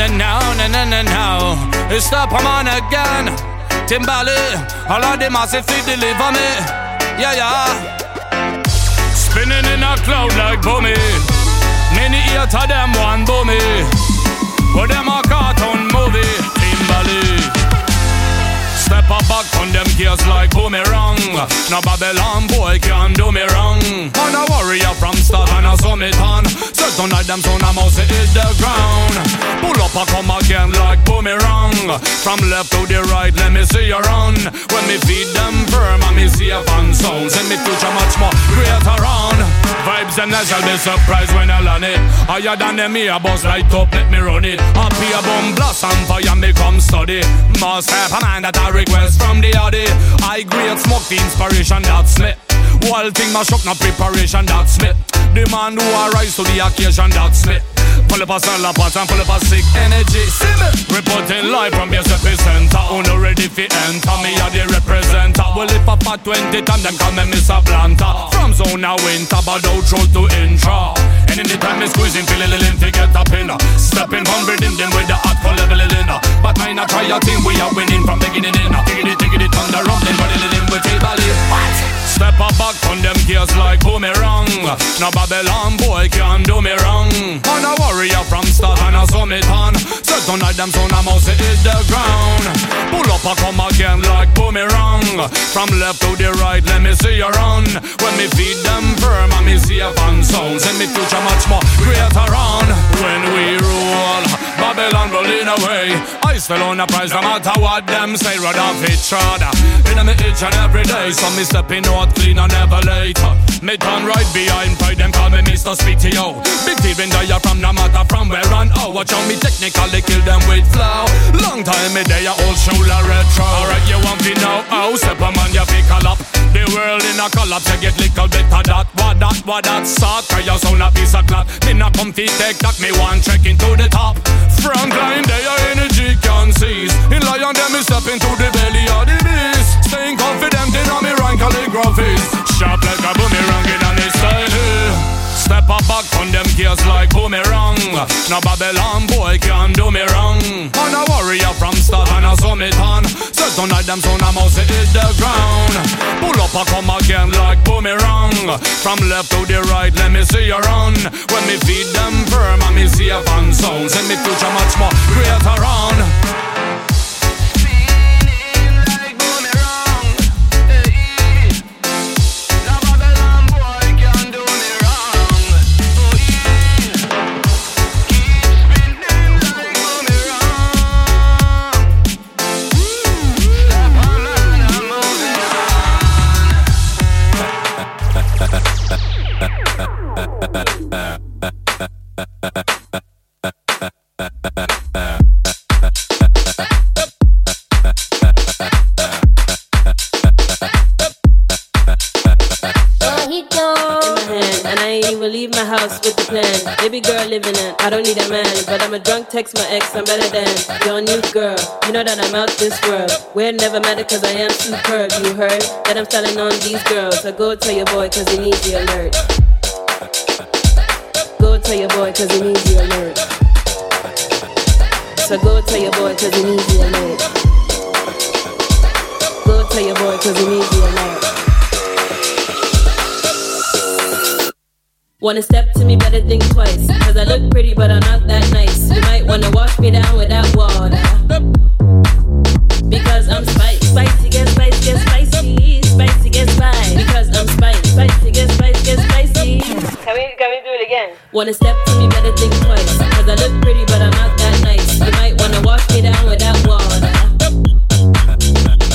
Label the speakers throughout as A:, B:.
A: and now, and then and now. It's stop, I'm on again. Timbali, all of them massive feet deliver me. Yeah, yeah. Spinning in a cloud like bummy. Many ears of them one bummy. But them a cartoon movie. Timbali. Up back on them gears like boomerang. Now Babylon boy can do me wrong. On a warrior from start and a summit on. Set on them son a mouse hit the ground. Pull up and come again like boomerang. From left to the right, let me see you run. When me feed them firm and me see a fun sound. Send me future much more greater on. Vibes and I shall be surprised when I learn it. Higher than them here, boss light up, let me run it. Happy a bomb blast and fire me come study. Must have a man that I request from the Audi. I grade smoke the inspiration that's me. Whole thing my shock, no preparation that's me. The man who arise to the occasion that's me. Pull up a salad pot and pull up a sick energy. See reporting live from your epicenter. Who no ready fi enter? Me a the representer. Well if I fat 20 time them call me Miss Atlanta. From zone a winter, but outro to intro. And anytime me squeezing, feel a little to get up in. Stepping hungry, dim them with the hot for level in. But I not try a team, we are winning from beginning in. It on the rumbling, but a little with table? Step up back on them gears like boomerang. Now Babylon boy can do me wrong. On a warrior from start and summit on. Set on like them son mouse hit the ground. Pull up and come again like boomerang. From left to the right, let me see you run. When me feed them firm and me see a fun sound. Send me future much more greater on. When we roll, Babylon rolling away. I still on the prize no matter what them say. Run off each other. In me each and every day. So me stepping out clean and never late. Me turn right behind pride. Them call me Mr. Speedio. Big even die from no matter from where and how. Watch how me technically kill them with flow. Long time me day old shoulder retro. Alright, you want me know how? Oh, step a man, you pick a lap. The world in a collapse, you get little better that. What that, what that, suck. You sound a piece of clock. Me not come fi take that. Me one check into the top. They your energy can seize. In lion, them me step into the belly of the beast. Staying confident in all me calligraphies. Sharp like a boomerang in a style. Step up back on them gears like boomerang. Now Babylon boy can do me wrong. On a warrior from start and a summit on. On like them son a mouse hit the ground. Pull up and come again like boomerang. From left to the right, let me see you run. When me feed them firm and me see a fun sound. Send me future much more greater on.
B: Text my ex, I'm a drunk text my ex some better than your new girl. You know that I'm out this world. We're never matter cause I am superb. You heard that I'm styling on these girls. So go tell your boy cause he needs the alert. Go tell your boy cause he needs the alert. So go tell your boy cause he needs the alert. Go tell your boy cause he needs the alert. Wanna step to me, better think twice. Cause I look pretty, but I'm not that nice. You might wanna wash me down with that water. Wanna step to me, better think twice. Cause I look pretty, but I'm not that nice. You might wanna wash me down with that water.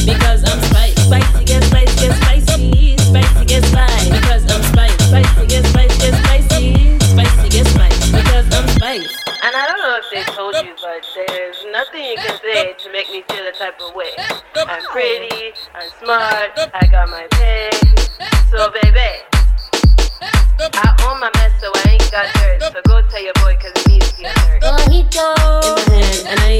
B: Because I'm spicy. Spicy, get spicy, get spicy. Spicy, get spicy. Because I'm spicy. Spicy, get spicy, get spicy. Spicy, get spicy. Because I'm spicy.
C: And I don't know if they told you, but there's nothing you can say to make me feel the type of way. I'm pretty, I'm smart, I got my pay. So baby, I own my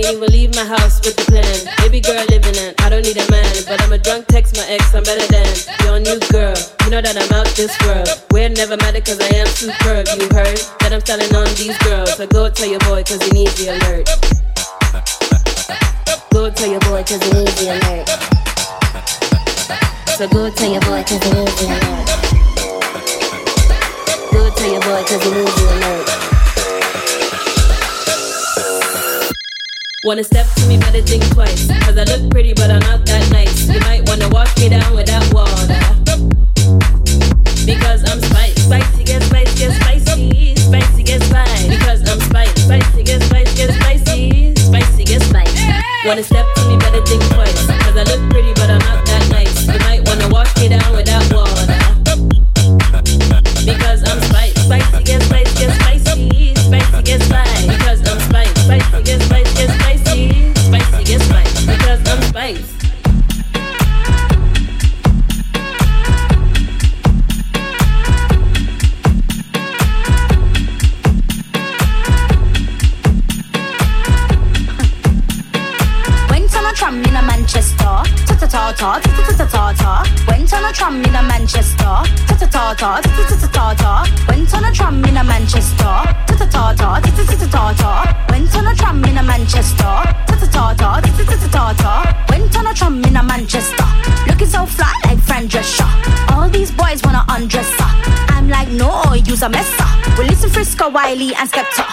C: I
B: even leave my house with the plan. Baby girl living in, I don't need a man, but I'm a drunk text my ex, I'm better than your new girl. You know that I'm out this world. We're never matter cause I am superb. You heard that I'm styling on these girls, so go tell your boy cause he needs the alert. go tell your boy cause it is the alert. So go tell your boy cause it is the alert. Go tell your boy cause it is the alert. Wanna step to me, better think twice. Cause I look pretty, but I'm not that nice. You might wanna wash me down with that water. Because I'm spicy. Spicy, get spicy, get spicy. Spicy, get spicy. Because I'm spicy. Spicy, get spicy, get spicy. Spicy, get spicy. Wanna step to me, better think twice. Cause I look pretty, but I'm not that nice. You might wanna wash me down with that water. Because I'm spicy. Spicy, get spicy, get spicy. Spicy, get spicy.
D: Tram in a Manchester. Ta ta ta ta ta ta ta ta ta. Went on a tram in a Manchester. Ta ta ta ta ta ta ta ta ta. Went on a tram in a Manchester. Ta ta ta ta ta ta ta ta ta. Went on a tram in a Manchester. Looking so fly like Fran Drescher. All these boys wanna undress her. I'm like no, use a messer. We listen Frisco, Wiley and Skepta.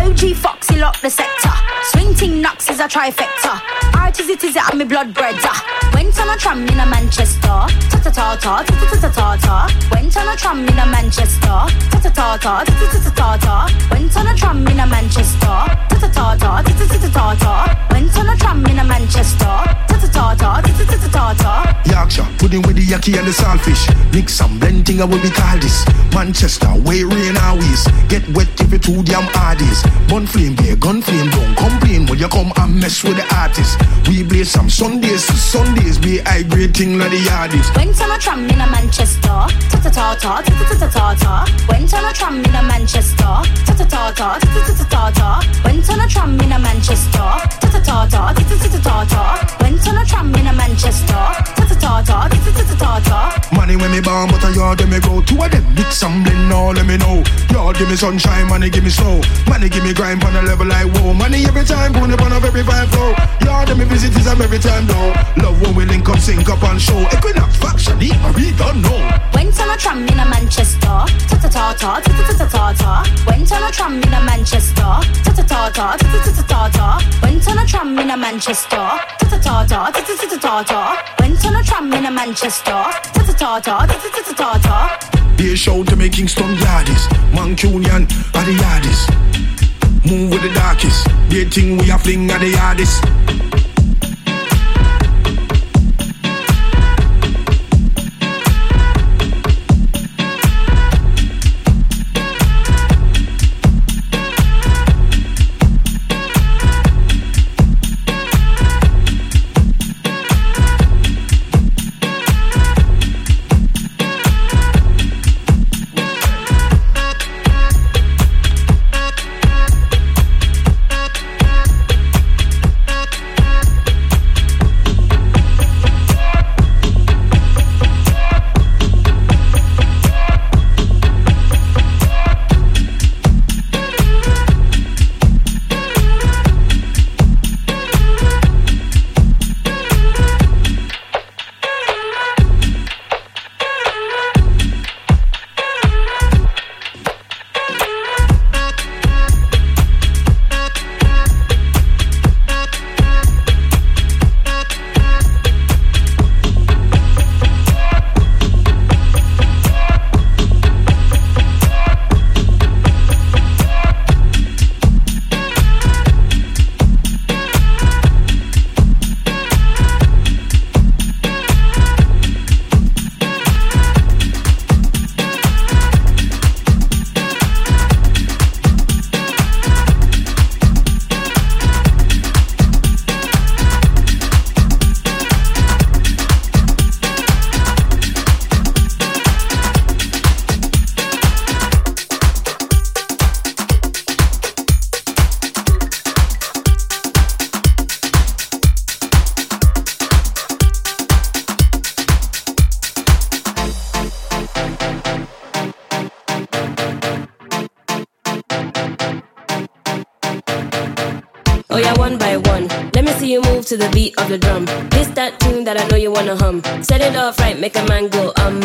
D: OG Foxy lock the sector. Swing ting knocks is a trifecta. Artist it is it and me blood brother. Went on a tram in a Manchester. Ta ta ta ta ta ta ta ta ta. Went on a tram in a Manchester. Ta ta ta ta ta ta ta ta ta. Went on a tram in a Manchester. Ta ta ta ta ta ta ta ta ta. Went on a tram in a Manchester. Ta ta ta ta ta ta ta ta ta.
E: Yorkshire, pudding with the yaki and the saltfish. Mix some blending, I will be call this. Manchester, way rain always. Get wet if you too damn hardies. Bun flame gun flame, don't complain when you come and mess with the artist. We blaze some Sundays to Sundays, be high grade thing like the yardies.
D: Went on a tram in a Manchester. Ta ta ta ta ta ta ta ta ta. Went on a tram in a Manchester. Ta ta ta ta ta ta ta ta ta. Went on a tram in a Manchester. Ta ta ta ta ta ta ta ta ta. Went on a tram in a Manchester. Ta ta ta ta ta ta ta ta ta.
E: Money when me born, but I yard me go. Two of them mix and blend, all let me know. Y'all give me sunshine, money give me snow. Money give me grind on a level like whoa. Money every time, put it on a very vibe flow. Y'all them me visit is I'm every time though. Love when we link up, sync up and show. Equinox faction, really don't know.
D: Went on a tram in a Manchester. Ta ta ta ta ta ta ta ta ta. Went on a tram in a Manchester. Ta ta ta ta ta ta ta ta ta. Went on a tram in a Manchester. Ta ta ta ta ta ta ta ta ta. Went on a tram in a Manchester. Ta ta ta ta ta ta ta ta ta.
E: Be a show to make Kingston yardies. Mancunian the yardies. Move with the darkest. They think we are fling at the yardies.
B: To the beat of the drum. This that tune that I know you wanna hum. Set it off right, make a man go um.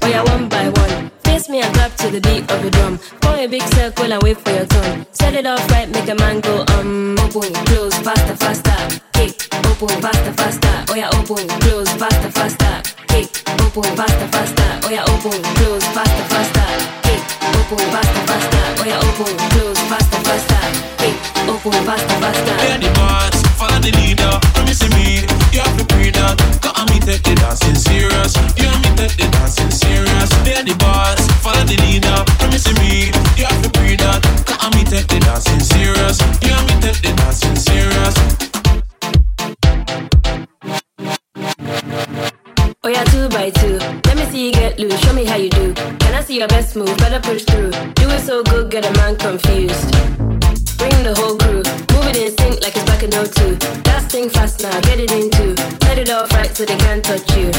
B: Oh yeah, one by one. Face me and clap to the beat of the drum. Form a big circle and wait for your turn. Set it off right, make a man go um. Close, faster, faster. Kick, opul, basta, basta, oja opul, blues, basta, basta, kick, opul, basta, basta, oja opul, blues, basta, basta, kick, opul, basta, basta, oja opul, blues, basta, basta, kick, opul, basta, basta.
F: They are the boss, follow the leader, promising me, you have to pray that, cause I'm me take the dancing serious, you and me take the dancing serious. They are the boss, follow the leader, promising me, you have to pray that, cause I'm me take the dancing serious, you and me take the dancing serious.
B: Oh yeah, two by two. Let me see you get loose. Show me how you do. Can I see your best move? Better push through. Do it so good, get a man confused. Bring the whole crew. Move it in sync like it's back in 02. That thing fast now, get it into. Set it off right so they can't touch you.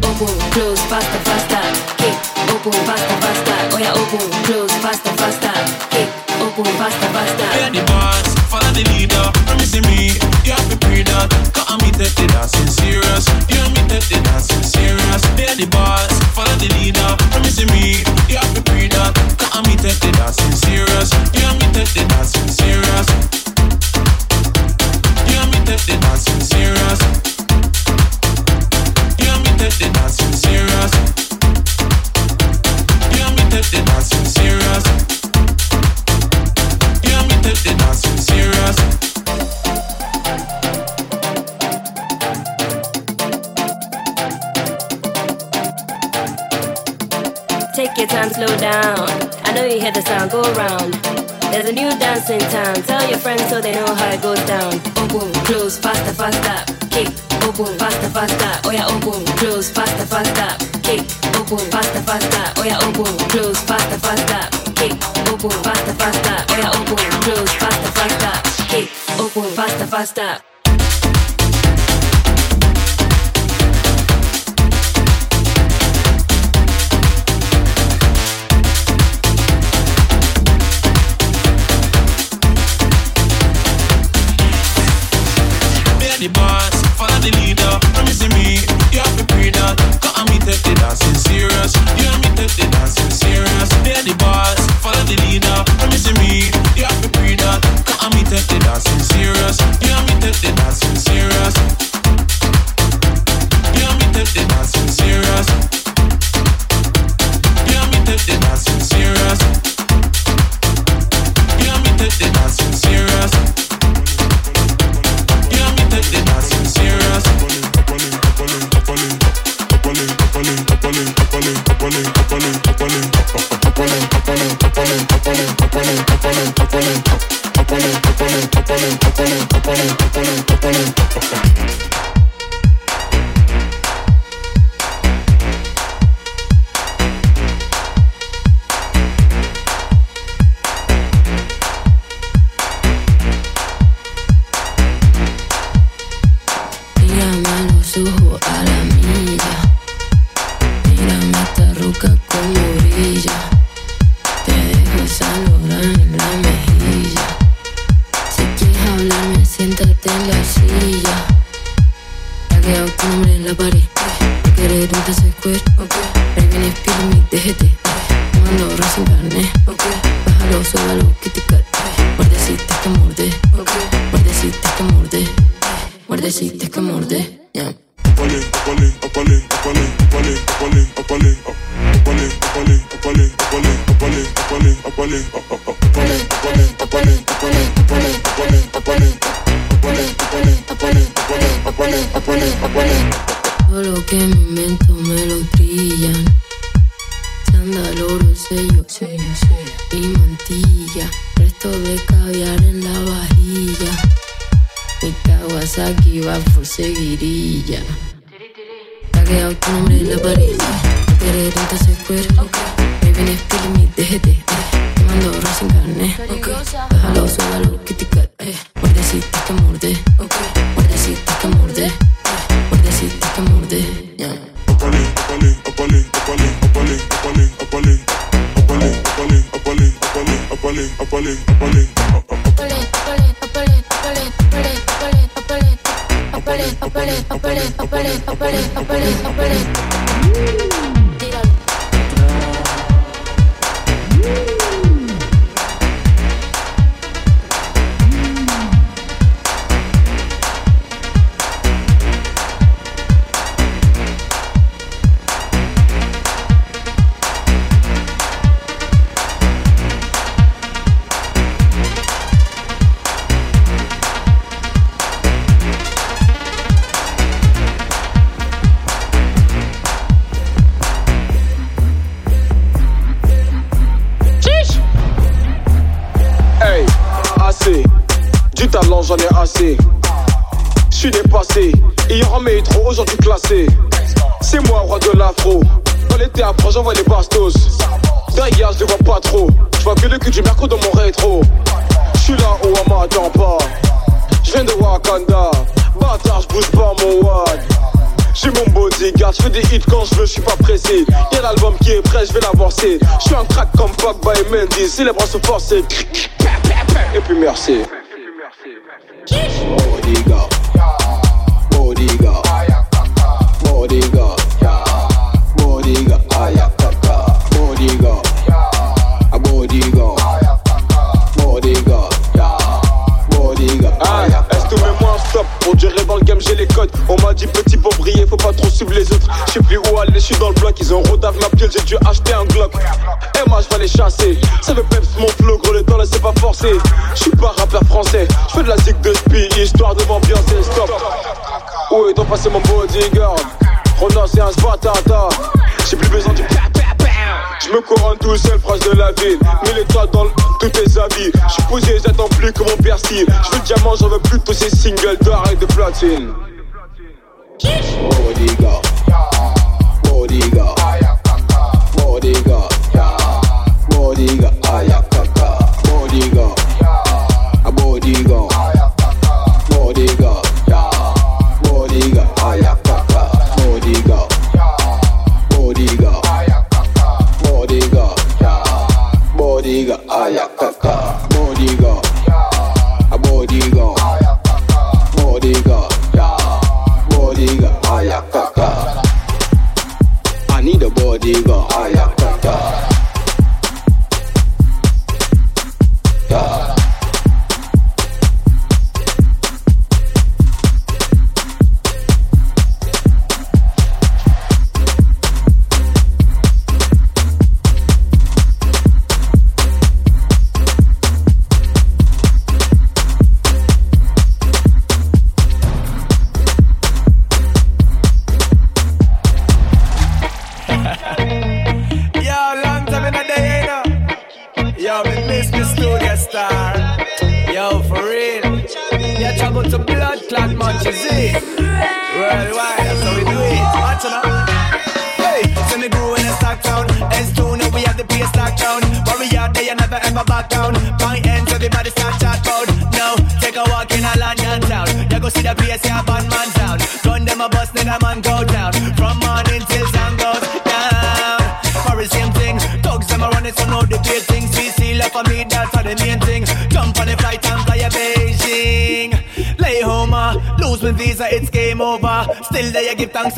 B: Open, close, faster, faster. Kick, open, faster, faster. Oh yeah, open, close, faster, faster. Open, faster, faster.
F: Yeah, the boss, follow the leader. Promise me, you have to pre that. Cause me take the dancing serious. You and me take the dancing serious. Yeah, the boss, follow the leader. Promise me, you have to pre that. Cause me take the dancing serious. You and me take the dancing serious. You and me take the dancing serious.
B: Sound go around. There's a new dance in town. Tell your friends so they know how it goes down. Open, close, faster, faster. Kick, open, faster, faster. Oh yeah, oh, open, close, faster, faster. Kick, open, faster, faster. Oh yeah, oh, open, close, faster, faster. Kick, open, faster, faster. Oh yeah, oh, open, close, faster, faster. Kick, open, faster, faster.
F: passé. Hier en métro, aujourd'hui classé. C'est moi, roi de l'afro. Dans l'été après, j'envoie les bastos. D'ailleurs, je les vois pas trop. Je vois que le cul du merco dans mon rétro. Je suis là où on m'attend pas. Je viens de Wakanda. Bâtard, je bouge pas mon wad. J'ai mon bodyguard, je fais des hits quand je veux, je
B: suis pas pressé. Y'a l'album qui est prêt, je vais l'avancer. Je suis un crack comme Fuck by Mendy, si les bras sont forcés. Et puis merci. Oh, les gars. Est-ce que tu mets moi un stop? Pour du rêve dans le game j'ai les codes. On m'a dit petit bon brillé faut pas trop suivre les autres. Je sais plus où aller je suis dans le bloc ils ont Roadave ma pille j'ai dû acheter un Glock. Hé moi vais les chasser. Ça veut peps mon flow relais temps laissez pas forcer. Je suis
F: pas rappeur français. Je fais de la zic de
G: spy histoire de bien c'est stop. Où est passé mon bodyguard Ronan c'est un spatata J'ai plus besoin du je me couronne tout seul, prince de la ville. Mille étoiles dans tous tes habits. Je suis posé, j'attends plus que mon persil. Je veux diamant, j'en veux plus tous ces singles d'or et de platine. Bodyguard, bodyguard, bodyguard, bodyguard, bodyguard.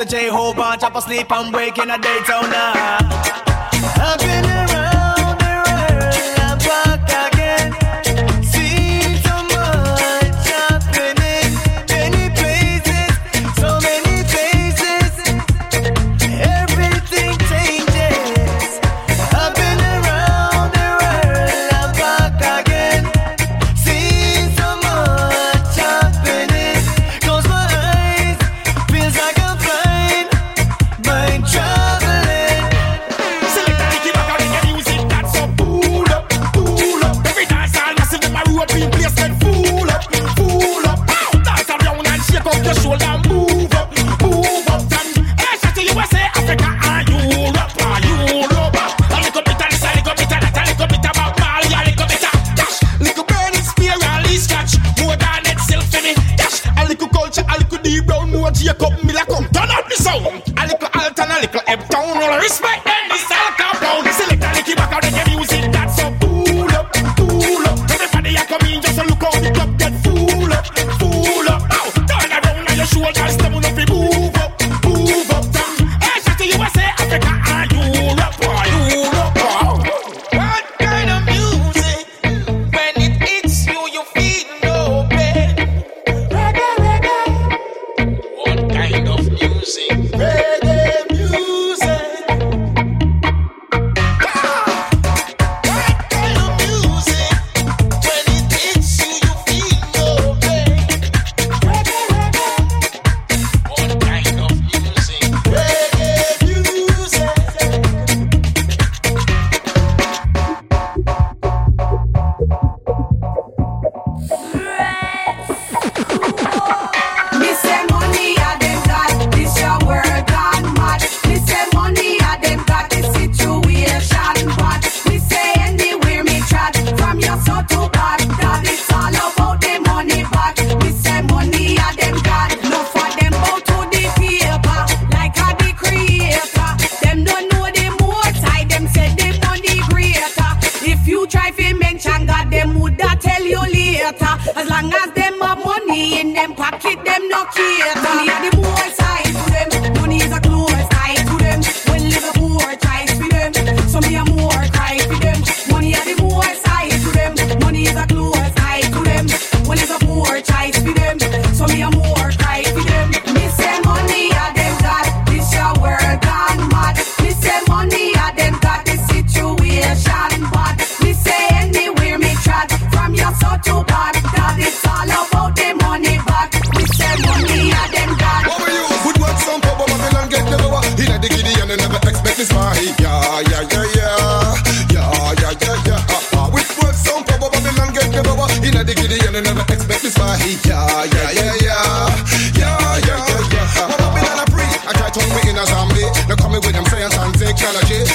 G: J
H: whole bunch sleep. asleep and wake in a daytime.
I: money in them pocket, them no care. Money at the boys. side.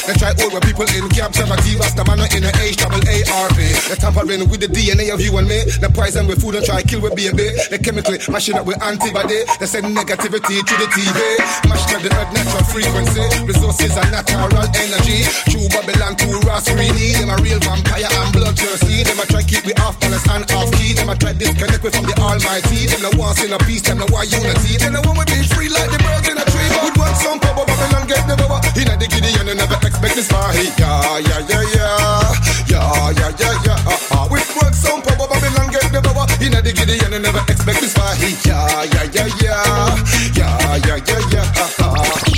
J: They try over people in captivity. That's the man in the H double ARV. They tampering with the DNA of you and me. They poison with food and try kill with baby. They chemically mashing up with antibody. They send negativity to the TV. Mash up the earth natural frequency. Resources and natural energy. True Babylon, true Ross really. Them a real vampire and bloodthirsty. Them a try keep me off balance and off key. Them a try disconnect me from the Almighty. Them no want in a peace. Them no want unity. Them no want we be free like the birds in a. Good one, some power Babylon get the power. In the giddy and you never expect this far. Yeah, yeah, yeah, yeah. Yeah, yeah, yeah, yeah. Uh, uh. With work, some power Babylon get the power. In the giddy and you never expect this far. Yeah, yeah, yeah, yeah. Yeah, yeah, yeah, yeah. Uh, uh.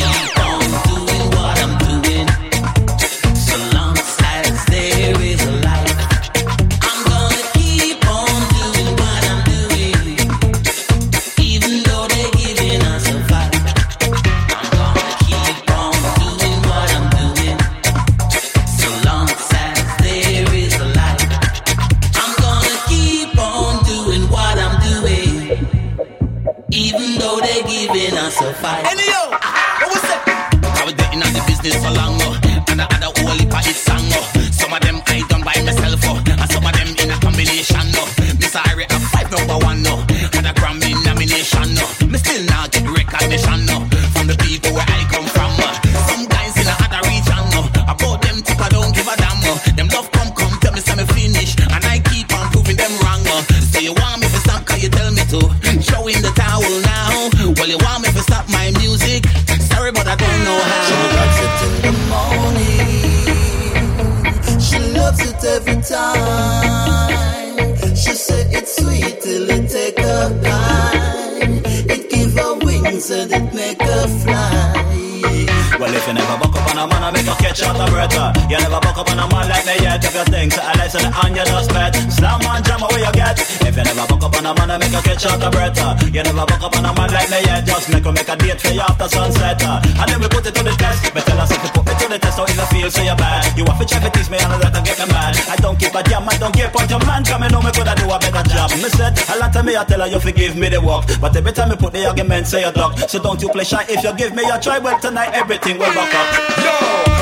G: Giving us a fight. What
K: was that?
L: I was dating out the business for long, I
G: make
K: you catch breath. uh. You never buck up on a man like me yet. If you think so, I listen and you just bet. Slam man, jam where you get. If you never buck up on a man, I make you catch out the breath. uh. You never buck up on a man like me yet. Just make you make a date for you after sunset. uh. And then we put it to the test. Me tell us if you put me to the test, how you feel so you bad. You have to try to tease me and let her get me mad. I don't keep a jam, I don't give point your man. Come and know me coulda do a better job. Me said, a lot of me I tell her you forgive me the work. But every time me put the argument, say you duck. So don't you play shy if you give me a try. Well tonight everything will back up.
J: Yo,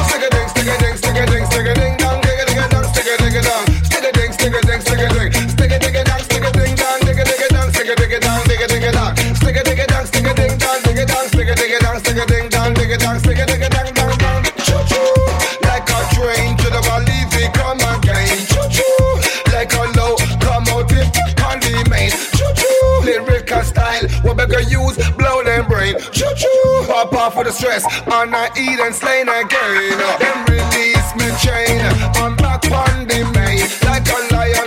J: stress, and I eat and slain again, then release me chain, I'm back on the main, like a lion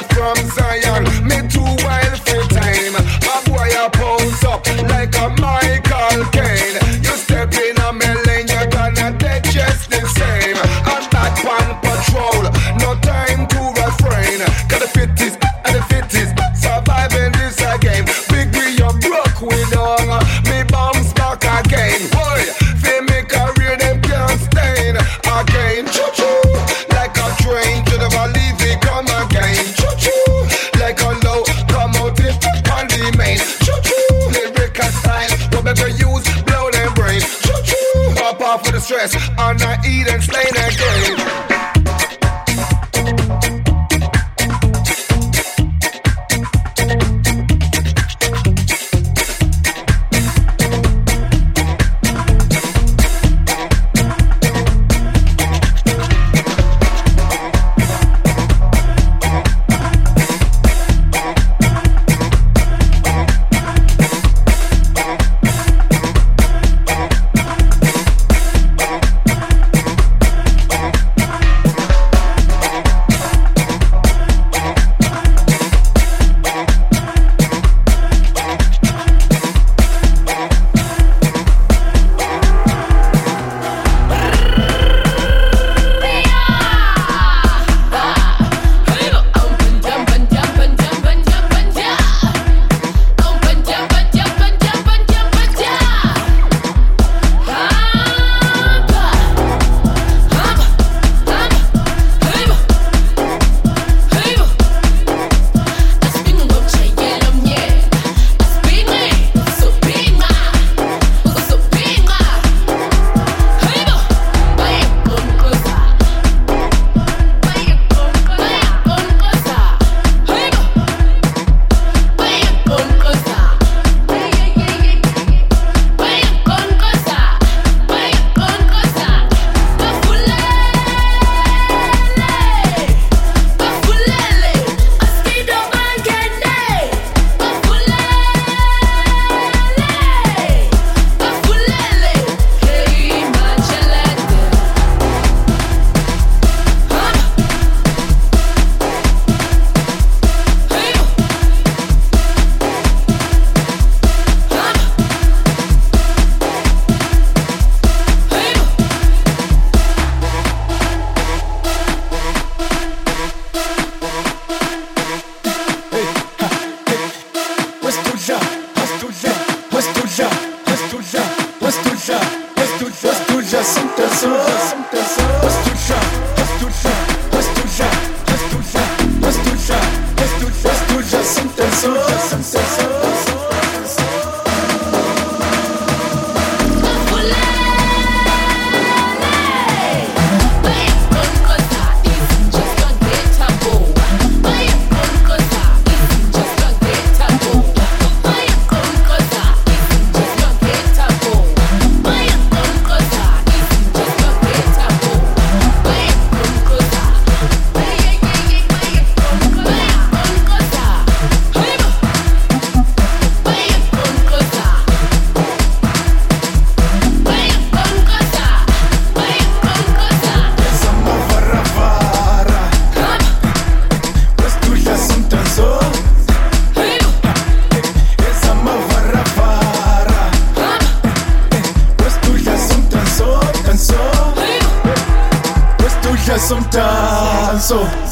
M: So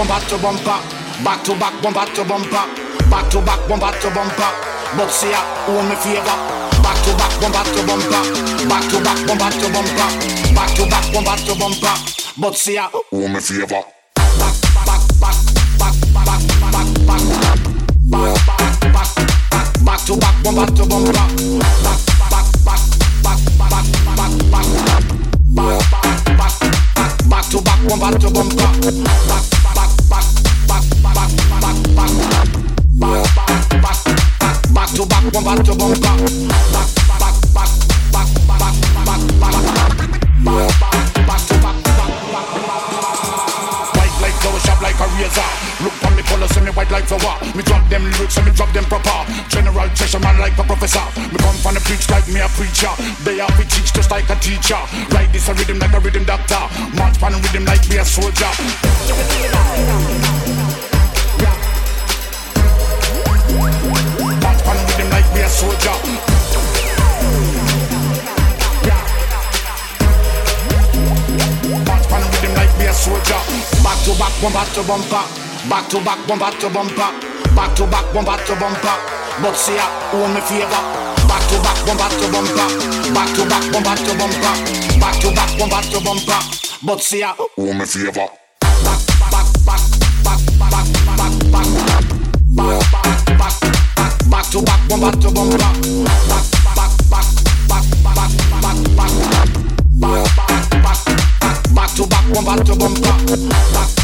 N: bumper to bumper. Back to back, bumper to bumper. Back to back, bumper to bumper. But see ya, who me favor. Back to back, bumper to bumper. Back to back, bumper to bumper. Back to back, bumper to bumper. But see ya, who me favor. Back, back, back, back, back, back, back, back, back, back, back, back back to back, bumper to bumper. Back, back, back, back, back, back, back, back, back, back, back, back back to back, bumper to bumper. Back, to. Back, back. White like flower, sharp like a razor. Look on me color, see me white like flower. Me drop them lyrics, and me drop them proper. General treasure man like a professor. Me come from the preach like me a preacher. They have me teach just like a teacher. Write this a rhythm like a rhythm doctor. March pan rhythm like me a soldier. Me a soldier. March pan rhythm like me a soldier. Back to back, bumper to bumper. Back to back, bumper to bumper. Back to back, bumper to bumper. But see ya, who me favor. Back to back, bumper to bumper. Back to back, bumper to bumper. Back to back, bumper to bumper. But see ya, who me favor. Back, back, back, back, back, back, back, back, back, back, back, back to one, back, to bumper. Back, back, back, back, back, back, back, back, back, back, back, back to back, bumper to bumper. Back, back, back,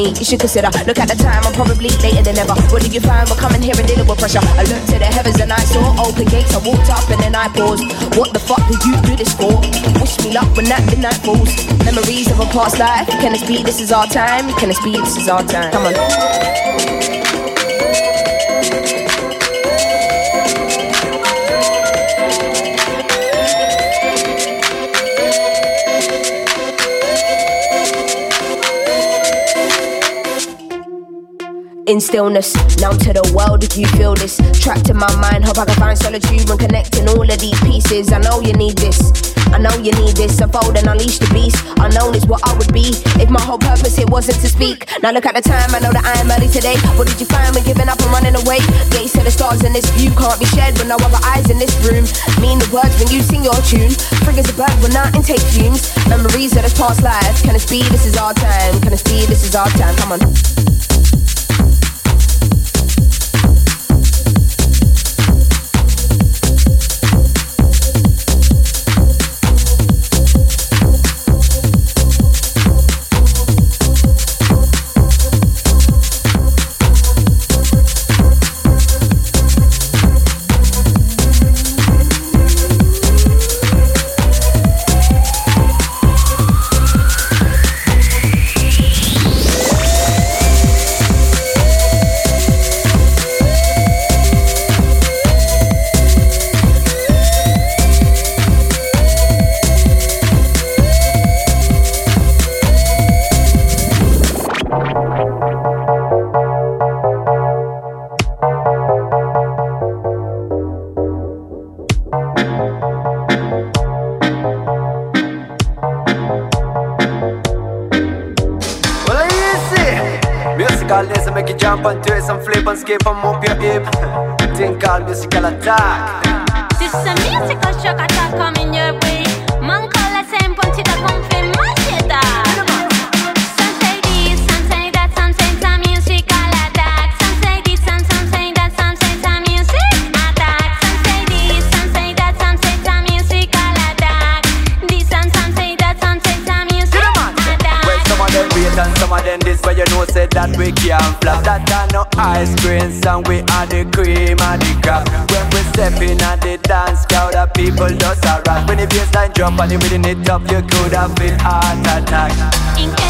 O: me.
P: You should consider. Look at the time, I'm probably later than ever. What did you find? We're coming here and dealing with pressure. I looked to the heavens and I saw open gates. I walked up and then I paused. What the fuck did you do this for? Wish me luck when that midnight falls. Memories of a past life. Can this be? This is our time. Can this be? This is our time. Come on. In stillness. Now to the world, if you feel this. Trapped in my mind, hope I can find solitude when connecting all of these pieces. I know you need this. I know you need this. Unfold and unleash the beast. Unknown is what I would be if my whole purpose here wasn't to speak. Now look at the time, I know that I am early today. What did you find when giving up and running away? Gates to the stars in this view can't be shared with no other eyes in this room. Mean the words when you sing your tune. Frig as a bird when I intake fumes. Memories of this past life. Can it be? This is our time. Can it be? This is our time. Come on.
M: up
Q: on the rhythm, it up, you could have been heart attack.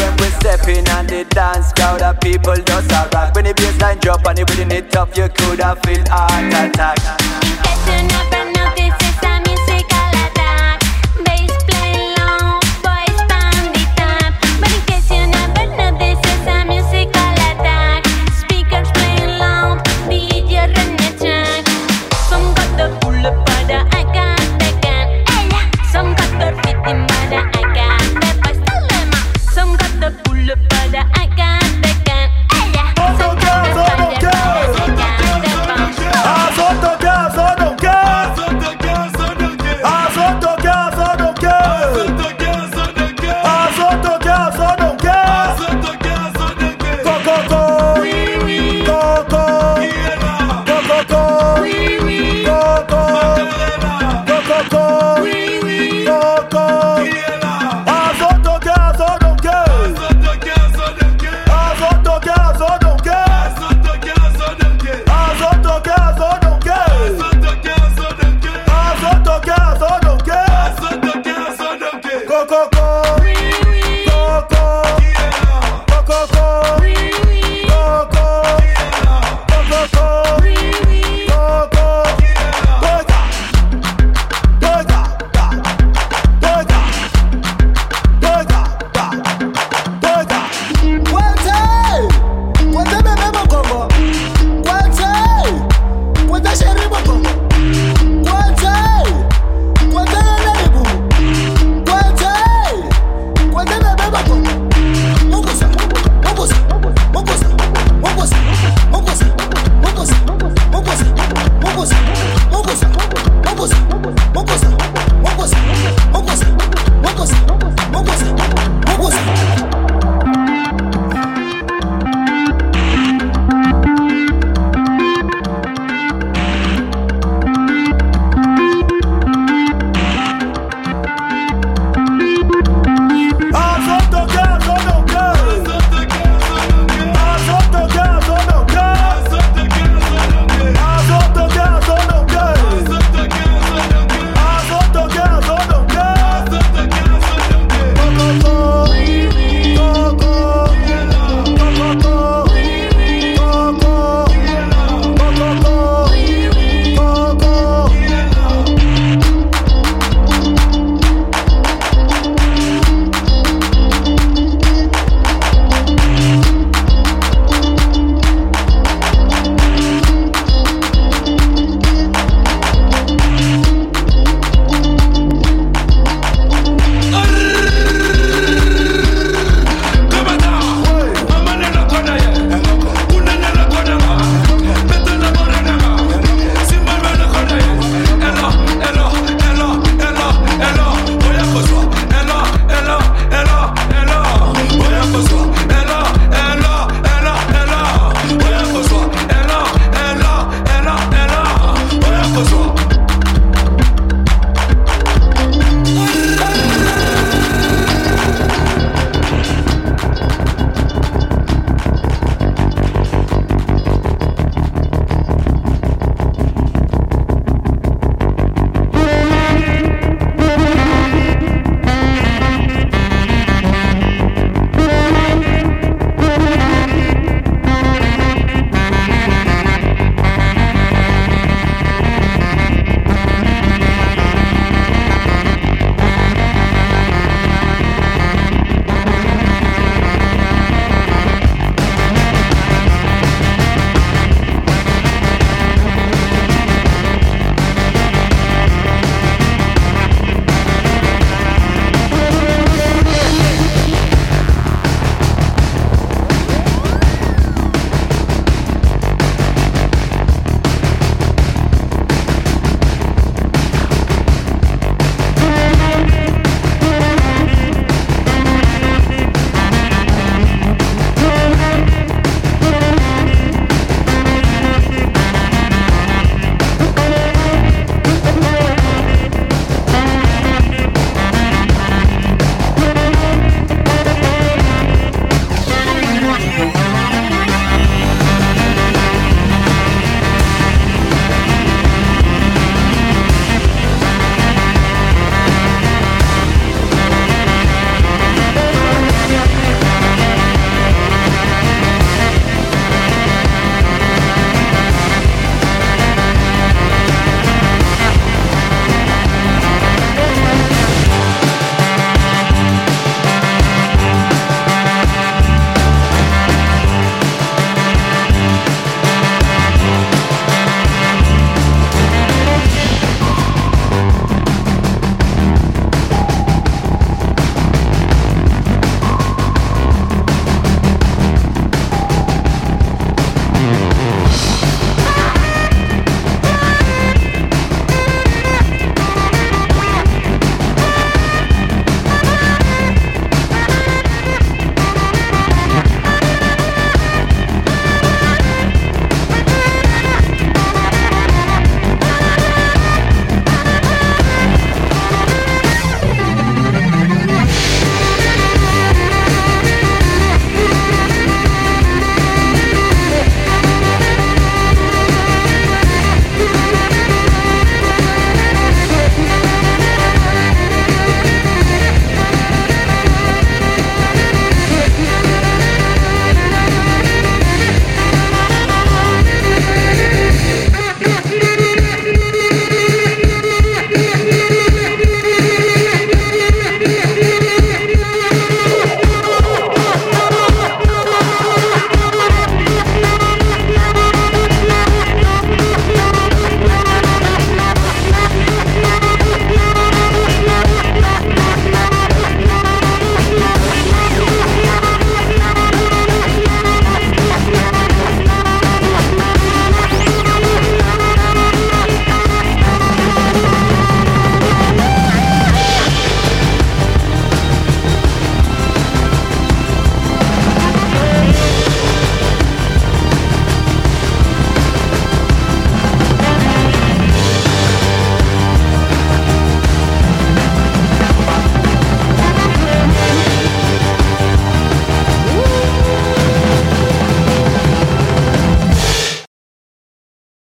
M: stepping on the
Q: dance crowd of people just a rock When the bassline drop and the rhythm it up you could have feel heart attack.